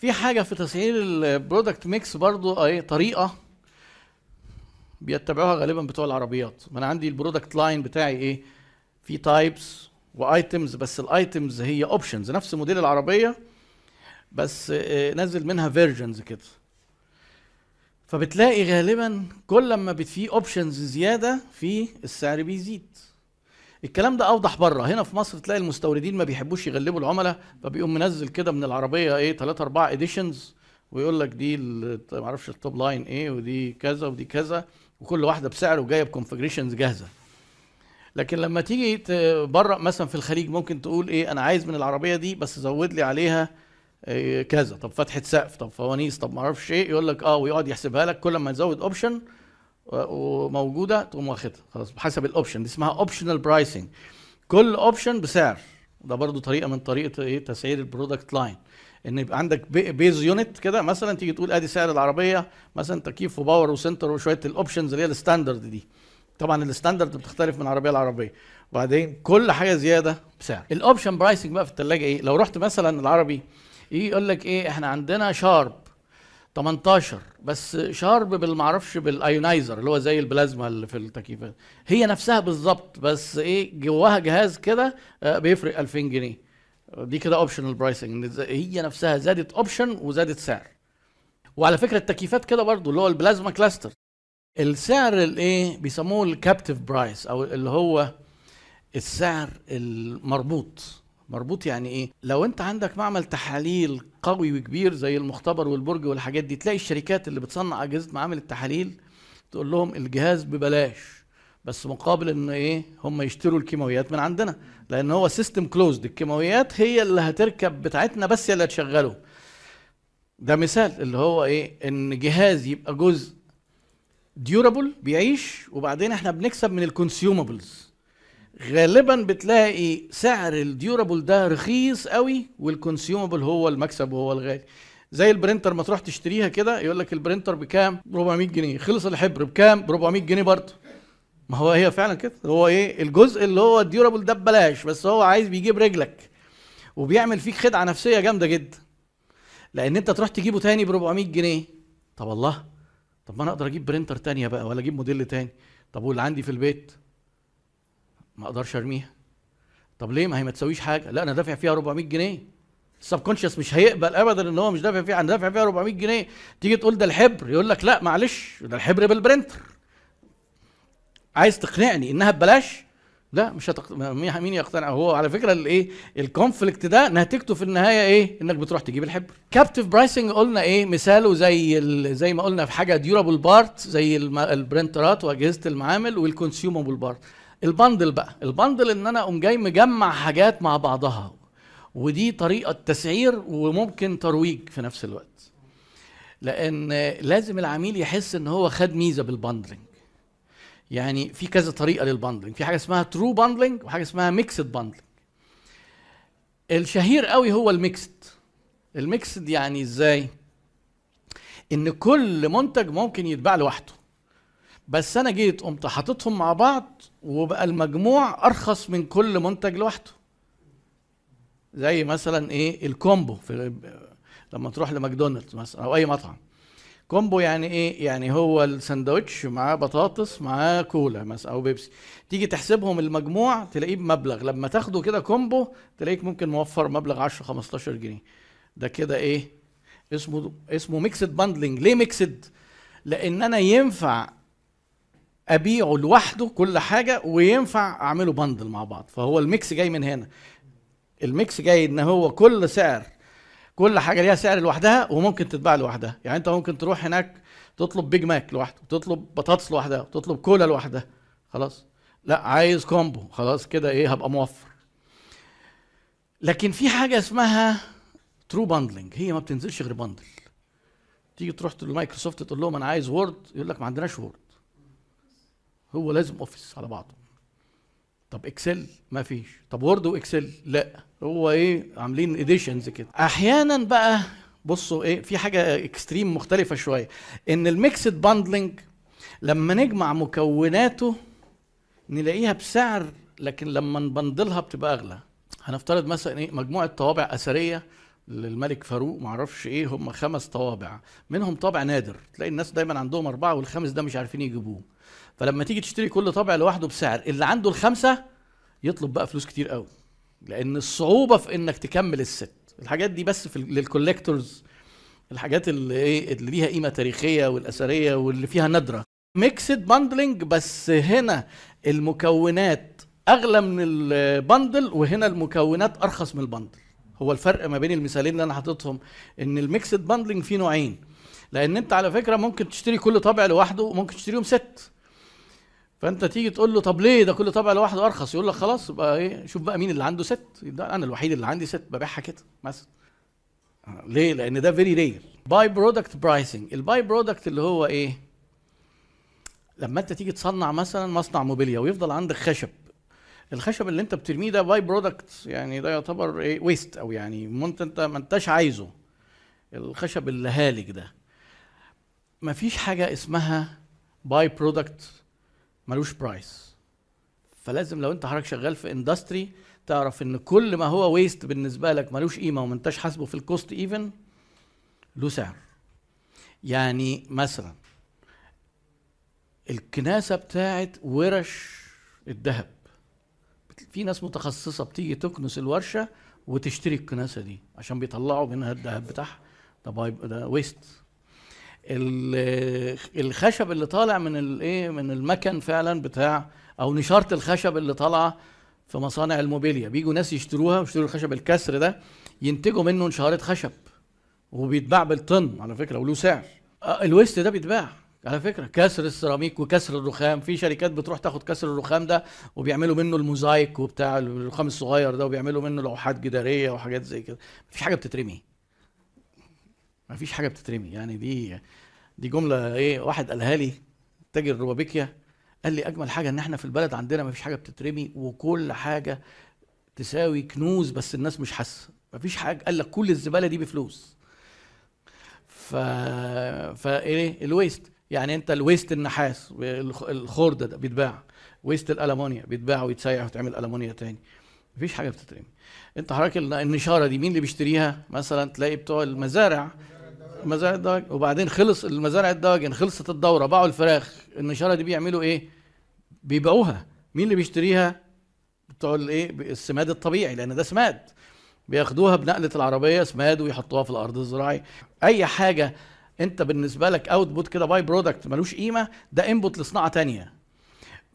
في حاجة في تسعير ال product mix برضو إيه طريقة بيتبعوها غالبا بتوع العربيات. ما أنا عندي ال product line بتاعي إيه؟ في types و items بس ال items هي options نفس موديل العربية بس آه، نزل منها versions كده. فبتلاقي غالبا كل ما بت في options زيادة في السعر بيزيد. الكلام ده أوضح بره. هنا في مصر تلاقي المستوردين ما بيحبوش يغلبوا العملاء فبيقوم منزل كده من العربية إيه 3 4 editions ويقول لك دي ما أعرفش ال top line إيه ودي كذا ودي كذا وكل واحدة بسعر وجاية ب configurations جاهزة. لكن لما تيجي بره مثلا في الخليج ممكن تقول إيه أنا عايز من العربية دي بس زود لي عليها إيه كذا. طب فتحة سقف طب فوانيس طب ما أعرفش إيه يقول لك آه ويقعد يحسبها لك. كل ما تزود option وموجودة تقوم واخدها. خلاص بحسب ال option دي اسمها optional pricing كل option بسعر. ده برضو طريقة من طريقة إيه؟ تسعير ال product line إن يبقى عندك بي- base unit كده مثلا تيجي تقول أدي سعر العربية مثلا تكييف و power و center وشوية ال options اللي هي ال standard دي. طبعا ال standard بتختلف من عربية لعربية. وبعدين كل حاجة زيادة بسعر. ال option pricing بقى في الثلاجه إيه؟ لو رحت مثلا العربي يجي يقول لك إيه؟ إحنا عندنا شارب 18 بس شارب بالمعرفش بال ionizer اللي هو زي البلازما اللي في التكييفات. هي نفسها بالظبط بس إيه جواها جهاز كده آه، بيفرق 2000 جنيه. دي كده optional pricing هي نفسها زادت option وزادت سعر. وعلى فكرة التكييفات كده برضو اللي هو ال Plasmacluster السعر الإيه بيسموه ال captive price أو اللي هو السعر المربوط. مربوط يعني إيه؟ لو أنت عندك معمل تحاليل قوي وكبير زي المختبر والبرج والحاجات دي تلاقي الشركات اللي بتصنع أجهزة معامل التحاليل تقول لهم الجهاز ببلاش بس مقابل إن إيه؟ هم يشتروا الكيماويات من عندنا لأن هو system closed الكيماويات هي اللي هتركب بتاعتنا بس هي اللي هتشغله. ده مثال اللي هو إيه؟ إن جهاز يبقى جزء durable بيعيش وبعدين إحنا بنكسب من ال consumables غالبا بتلاقي سعر ال durable ده رخيص قوي وال consumable هو المكسب وهو الغالي. زي ال printer ما تروح تشتريها كده يقول لك ال printer بكام؟ ب 400 جنيه. خلص الحبر بكام؟ ب 400 جنيه برضه. ما هو هي فعلا كده. هو إيه؟ الجزء اللي هو ال durable ده ببلاش بس هو عايز بيجيب رجلك وبيعمل فيك خدعة نفسية جامدة جدا. لأن أنت تروح تجيبه تاني ب 400 جنيه. طب والله طب ما أنا أقدر أجيب printer تانية بقى ولا أجيب موديل تاني؟ طب واللي عندي في البيت؟ ما أقدرش ارميها. طب ليه؟ ما هي ما تسويش حاجة. لا أنا دافع فيها 400 جنيه. ال subconscious مش هيقبل ابدا إن هو مش دافع فيها. أنا دافع فيها 400 جنيه. تيجي تقول ده الحبر. يقول لك لا معلش ده الحبر بال printer. عايز تقنعني إنها ببلاش؟ لا مش هتق... مين يقتنع؟ هو على فكرة الايه ال conflict ده نتيجته في النهاية إيه؟ إنك بتروح تجيب الحبر. captive pricing قلنا إيه؟ مثاله زي ال... زي ما قلنا في حاجة durable part زي الم... البرنترات وأجهزة المعامل وال consumable part ال bundle بقى. ال bundle إن أنا أقوم جاي مجمع حاجات مع بعضها. ودي طريقة تسعير وممكن ترويج في نفس الوقت. لأن لازم العميل يحس إن هو خد ميزة بال bundling. يعني في كذا طريقة لل bundling. في حاجة اسمها true bundling وحاجة اسمها mixed bundling الشهير قوي هو ال mixed. ال mixed يعني إزاي؟ إن كل منتج ممكن يتباع لوحده. بس أنا جيت قمت حاططهم مع بعض وبقى المجموع أرخص من كل منتج لوحده. زي مثلا إيه؟ ال combo في لما تروح لماكدونالدز مثلا أو أي مطعم. combo يعني إيه؟ يعني هو الساندوتش معاه بطاطس معاه كولا مثلا أو بيبسي. تيجي تحسبهم المجموع تلاقيه بمبلغ. لما تاخده كده combo تلاقيك ممكن موفر مبلغ 10 15 جنيه. ده كده إيه؟ اسمه اسمه mixed bundling ليه mixed لأن أنا ينفع أبيعه لوحده كل حاجة وينفع أعمله bundle مع بعض. فهو ال mix جاي من هنا. ال mix جاي إن هو كل سعر كل حاجة ليها سعر لوحدها وممكن تتباع لوحدها. يعني أنت ممكن تروح هناك تطلب Big Mac لوحده وتطلب بطاطس لوحدها وتطلب كولا لوحدها. خلاص. لا عايز combo خلاص كده إيه هبقى موفر. لكن في حاجة اسمها true bundling هي ما بتنزلش غير bundle تيجي تروح لمايكروسوفت تقول لهم أنا عايز Word يقول لك ما عندناش Word هو لازم Office على بعضه. طب Excel ما فيش. طب Word و Excel لا. هو إيه؟ عاملين editions كده. أحيانا بقى بصوا إيه في حاجة extreme مختلفة شوية. إن ال mixed bundling لما نجمع مكوناته نلاقيها بسعر لكن لما نبندلها بتبقى أغلى. هنفترض مثلا إيه مجموعة طوابع أثرية للملك فاروق معرفش إيه هم خمس طوابع. منهم طابع نادر. تلاقي الناس دايما عندهم أربعة والخامس ده مش عارفين يجيبوه. فلما تيجي تشتري كل طابع لوحده بسعر اللي عنده الخمسة يطلب بقى فلوس كتير قوي. لأن الصعوبة في إنك تكمل الست. الحاجات دي بس في لل collectors الحاجات اللي إيه اللي ليها قيمة تاريخية والأثرية واللي فيها ندره mixed bundling بس هنا المكونات أغلى من ال bundle وهنا المكونات أرخص من ال bundle هو الفرق ما بين المثالين اللي أنا حاططهم إن ال mixed bundling فيه نوعين. لأن أنت على فكرة ممكن تشتري كل طابع لوحده وممكن تشتريهم ست. فأنت تيجي تقول له طب ليه ده كل طابع لوحده أرخص؟ يقول لك خلاص يبقى إيه؟ شوف بقى مين اللي عنده ست. أنا الوحيد اللي عندي ست ببيعها كده مثلا. ليه؟ لأن ده very rare by-product pricing ال by-product اللي هو إيه؟ لما أنت تيجي تصنع مثلا مصنع موبيليا ويفضل عندك خشب الخشب اللي انت بترميه ده by-product يعني ده يعتبر إيه waste أو يعني منت انت ما انتش عايزه. الخشب الهالك ده. مفيش حاجة اسمها by-product ملوش price فلازم لو انت حضرتك شغال في industry تعرف ان كل ما هو waste بالنسبة لك ملوش قيمة وما انتش حاسبه في ال cost even له سعر. يعني مثلا الكناسة بتاعت ورش الذهب. في ناس متخصصة بتيجي تكنس الورشة وتشتري الكناسة دي عشان بيطلعوا منها الذهب بتاعها. ده by ده waste الخشب اللي طالع من الايه من المكن فعلا بتاع أو نشارة الخشب اللي طالعة في مصانع الموبيليا. بيجوا ناس يشتروها ويشتروا الخشب الكسر ده ينتجوا منه نشارة خشب وبيتباع بالطن على فكرة وله سعر. آه، ال waste ده بيتباع. على فكرة كسر السيراميك وكسر الرخام. في شركات بتروح تاخد كسر الرخام ده وبيعملوا منه الموزايك وبتاع الرخام الصغير ده وبيعملوا منه لوحات جدارية وحاجات زي كده. مفيش حاجة بتترمي. مفيش حاجة بتترمي. يعني دي دي جملة إيه واحد قالها لي تاجر روبابيكيا قال لي أجمل حاجة إن إحنا في البلد عندنا مفيش حاجة بتترمي وكل حاجة تساوي كنوز بس الناس مش حاسة. مفيش حاجة قال لك كل الزبالة دي بفلوس. ف فايه ال waste. يعني انت ال waste النحاس الخرده ده بيتباع ويست الألمونيا بيتباع ويتسيح وتعمل ألمونيا تاني. مفيش حاجة بتترمي. انت حضرتك النشارة دي مين اللي بيشتريها؟ مثلا تلاقي بتوع المزارع. مزارع الدواجن. وبعدين خلص المزارع الدواجن خلصت الدورة باعوا الفراخ. النشارة دي بيعملوا إيه؟ بيبيعوها. مين اللي بيشتريها؟ بتوع الايه السماد الطبيعي لأن ده سماد. بياخدوها بنقلة العربية سماد ويحطوها في الأرض الزراعي أي حاجة انت بالنسبة لك output كده by-product ملوش قيمة ده input لصناعة تانية.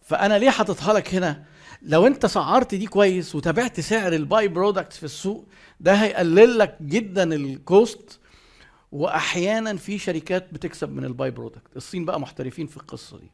فأنا ليه حاططها لك هنا؟ لو انت سعرت دي كويس وتابعت سعر ال by-product في السوق ده هيقلل لك جدا ال cost واحيانا في شركات بتكسب من ال by-product الصين بقى محترفين في القصة دي.